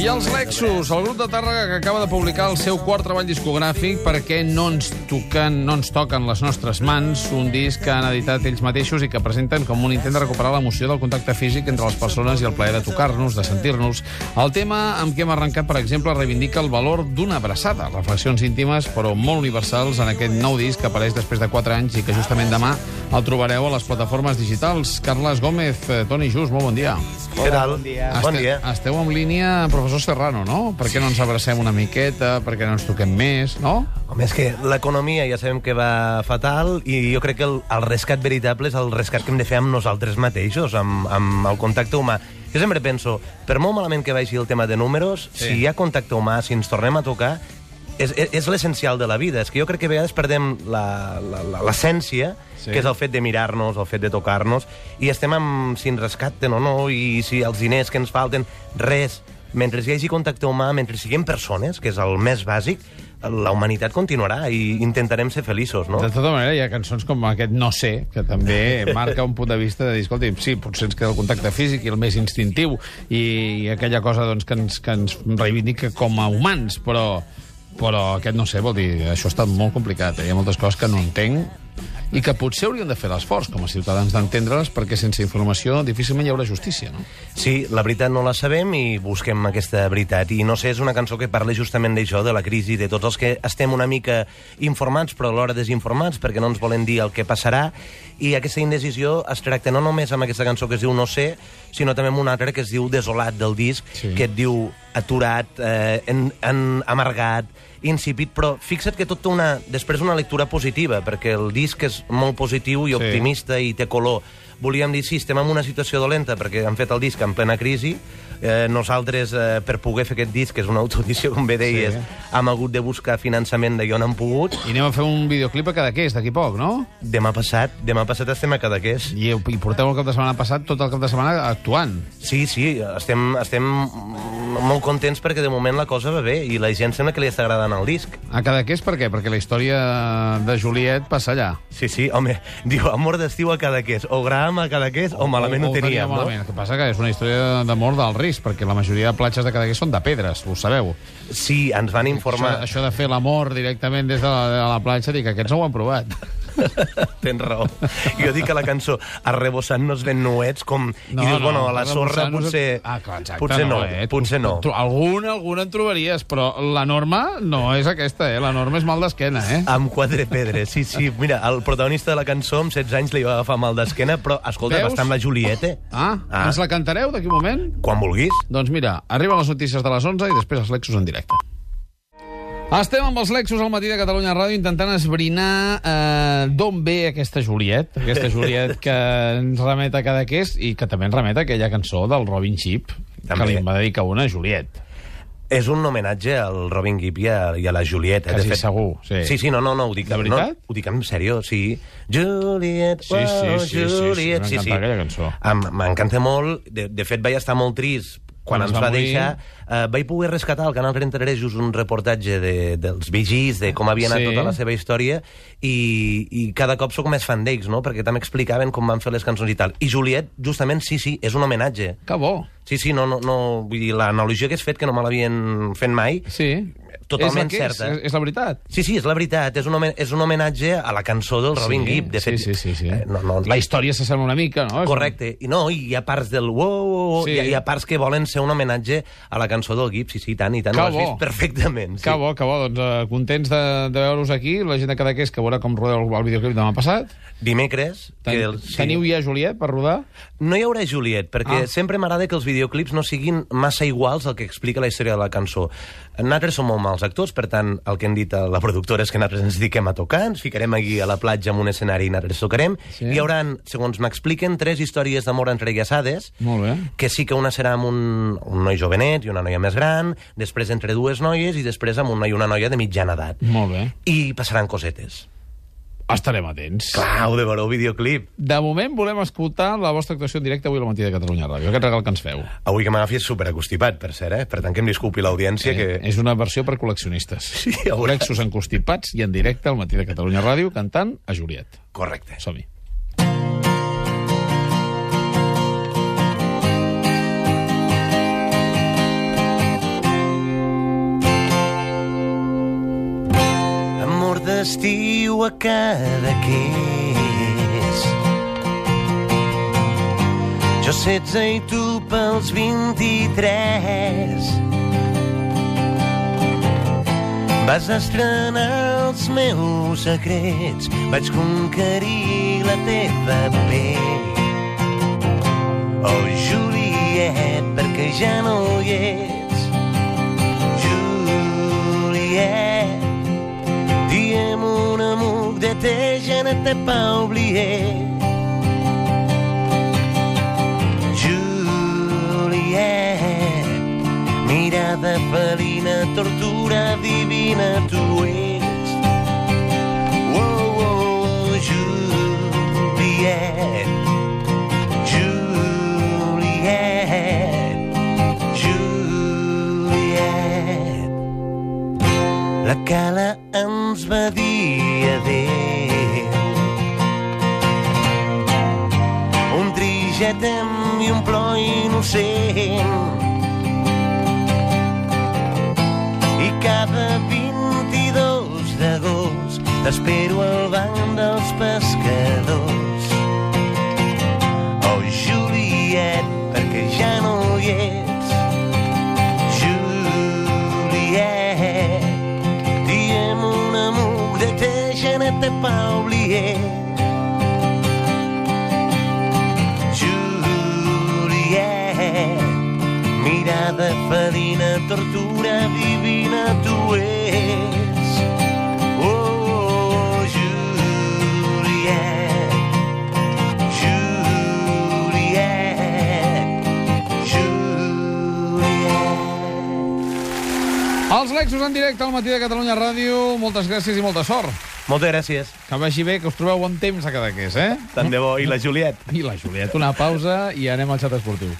I els Lexus, el grup de Tàrrega que acaba de publicar el seu quart treball discogràfic perquè no ens toquen, no ens toquen les nostres mans, un disc que han editat ells mateixos i que presenten com un intent de recuperar l'emoció del contacte físic entre les persones i el plaer de tocar-nos, de sentir-nos. El tema amb què hem arrencat, per exemple, reivindica el valor d'una abraçada, reflexions íntimes però molt universals en aquest nou disc que apareix després de 4 anys i que justament demà el trobareu a les plataformes digitals. Carles Gómez, eh, Toni Just, molt bon dia. Què tal? bon dia. Bon Este- dia. Esteu en línia, professor Serrano, no? Per què no ens abracem una miqueta? Per què no ens toquem més, no? Home, és que l'economia ja sabem que va fatal i jo crec que el, el rescat veritable és el rescat que hem de fer amb nosaltres mateixos, amb, amb el contacte humà. Jo sempre penso, per molt malament que vagi el tema de números, sí. si hi ha contacte humà, si ens tornem a tocar, és, és, és l'essencial de la vida. És que jo crec que a vegades perdem l'essència, Sí. que és el fet de mirar-nos, el fet de tocar-nos, i estem amb si ens rescaten o no, i si els diners que ens falten, res. Mentre hi hagi contacte humà, mentre siguem persones, que és el més bàsic, la humanitat continuarà i intentarem ser feliços, no? De tota manera, hi ha cançons com aquest No sé, que també marca un punt de vista de dir, escolti, sí, potser ens queda el contacte físic i el més instintiu i aquella cosa doncs, que, ens, que ens reivindica com a humans, però, però aquest no sé, vol dir, això està molt complicat. Eh? Hi ha moltes coses que no entenc i que potser hauríem de fer l'esforç com a ciutadans d'entendre-les perquè sense informació difícilment hi haurà justícia, no? Sí, la veritat no la sabem i busquem aquesta veritat. I no sé, és una cançó que parla justament d'això, de la crisi, de tots els que estem una mica informats, però alhora desinformats, perquè no ens volen dir el que passarà. I aquesta indecisió es tracta no només amb aquesta cançó que es diu No sé, sinó també amb una altra que es diu Desolat del disc, Sí. que et diu aturat, eh, en, en, amargat, insípid, però fixa't que tot té una, després una lectura positiva, perquè el disc és molt positiu i Sí. optimista i té color. Volíem dir, sí, estem en una situació dolenta perquè han fet el disc en plena crisi. Eh, nosaltres, eh, per poder fer aquest disc, que és una autoedició, com bé deies, Sí. hem hagut de buscar finançament d'allò on hem pogut. I anem a fer un videoclip a Cadaqués d'aquí poc, no? Demà passat, demà passat estem a Cadaqués. I, I porteu el cap de setmana passat tot el cap de setmana actuant. Sí, sí, estem, estem molt contents perquè de moment la cosa va bé i la gent sembla que li està agradant el disc. A Cadaqués per què? Perquè la història de Juliet passa allà. Sí, sí, home, diu amor d'estiu a Cadaqués, o Graham a Cadaqués, o malament ho teníem, no? malament. El que passa que és una història d'amor del risc, perquè la majoria de platges de Cadaqués són de pedres, ho sabeu. Sí, ens van informar. Això, això de fer l'amor directament des de la, de la platja, dic que aquests no ho han provat. Tens raó. Jo dic que la cançó Arrebossant-nos ben nuets, com... No, I dius, bueno, a la sorra potser... Ah, clar, exacte, potser no, eh? potser no. Alguna, alguna en trobaries, però la norma no és aquesta, eh? La norma és mal d'esquena, eh? Amb quatre pedres, sí, sí. Mira, el protagonista de la cançó amb 16 anys li va agafar mal d'esquena, però, escolta, Veus? va estar amb la Julieta. Ah, Ah. ens la cantareu d'aquí un moment? Quan vulguis. Doncs mira, arriben les notícies de les 11 i després els Lexus en directe. Estem amb els Lexus al matí de Catalunya Ràdio intentant esbrinar eh, d'on ve aquesta Juliet, aquesta Juliet que ens remet a Cadaqués i que també ens remet a aquella cançó del Robin Chip, que També. li en va dedicar una a Juliet. És un homenatge al Robin Gibb i a, i a la Julieta. Quasi segur, sí. Sí, sí, no, no, no, ho dic... De veritat? No, ho dic en sèrio, sí. Juliet, Sí, sí, wow, sí, sí, sí, Juliet, sí, m'encanta aquella cançó. M'encanta molt. De, de fet, vaig estar molt trist quan, Quan ens va va, morir. deixar. Eh, vaig poder rescatar al Canal 33 just un reportatge de, dels Gees, de com havia anat Sí. tota la seva història, i, i cada cop sóc més fan d'ells, no? perquè també explicaven com van fer les cançons i tal. I Juliet, justament, sí, sí, és un homenatge. Que bo. Sí, sí, no, no, no, vull dir, l'analogia que has fet, que no me l'havien fet mai, Sí. Totalment és la certa. És, és la veritat. Sí, sí, és la veritat. És un, homen és un homenatge a la cançó del Robin sí, Gibb. De fet, sí, sí, sí, sí. Eh, no, no, La història s'assembla una mica, no? Correcte. I no, i hi ha parts del wow, wow, wow Sí. sí. hi, ha, hi ha parts que volen ser un homenatge a la cançó del Gibb. Sí, sí, tant i tant. Que Ho has bo. vist perfectament. Sí. Que bo, que bo. Doncs uh, contents de, de veure-us aquí. La gent de Cadaqués que veurà com rodeu el, el videoclip demà passat. Dimecres... Ten, que el, Teniu ja Juliet per rodar? No hi haurà Juliet, perquè ah. sempre m'agrada que els videoclips no siguin massa iguals al que explica la història de la cançó. Nosaltres som molt mals actors, per tant, el que hem dit a la productora és que nosaltres ens dediquem a tocar, ens ficarem aquí a la platja amb un escenari i nosaltres tocarem. Sí. Sí. Hi haurà, segons m'expliquen, tres històries d'amor entrellaçades, Molt bé. que sí que una serà amb un, un noi jovenet i una noia més gran, després entre dues noies i després amb un noi i una noia de mitjana edat. Molt bé. I passaran cosetes. Estarem atents. Clar, ho de veure el videoclip. De moment volem escoltar la vostra actuació en directe avui al matí de Catalunya Ràdio. Aquest regal que ens feu. Avui que m'agafi és superacostipat, per cert, eh? Per tant, que em disculpi l'audiència, que... Eh, és una versió per col·leccionistes. Sí, a veure. Lexus encostipats i en directe al matí de Catalunya Ràdio cantant a Juliet. Correcte. Som-hi. D'estiu a Cadaqués. Jo 16 i tu pels 23. Vas estrenar els meus secrets, vaig conquerir la teva pell. Oh, Juliet, perquè ja no t'ai pas oublié. Juliet, mirada felina, tortura divina, tu ets. Oh, oh, oh, Juliet, Juliet, Juliet. La cala ens va dir Trigetem i un plor innocent. I cada 22 d'agost t'espero al banc dels pescadors. Oh, Juliet, perquè ja no hi ets. Juliet, diem un amour de te, ne t'ai pas oublié. Felina, tortura divina, tu ets. Oh, Juliet, Juliet, Juliet. Els Lexus en directe al matí de Catalunya Ràdio. Moltes gràcies i molta sort. Moltes gràcies. Que vagi bé, que us trobeu bon temps a Cadaqués, eh? Tant de bo. I la Juliet. I la Juliet, una pausa i anem al xat esportiu.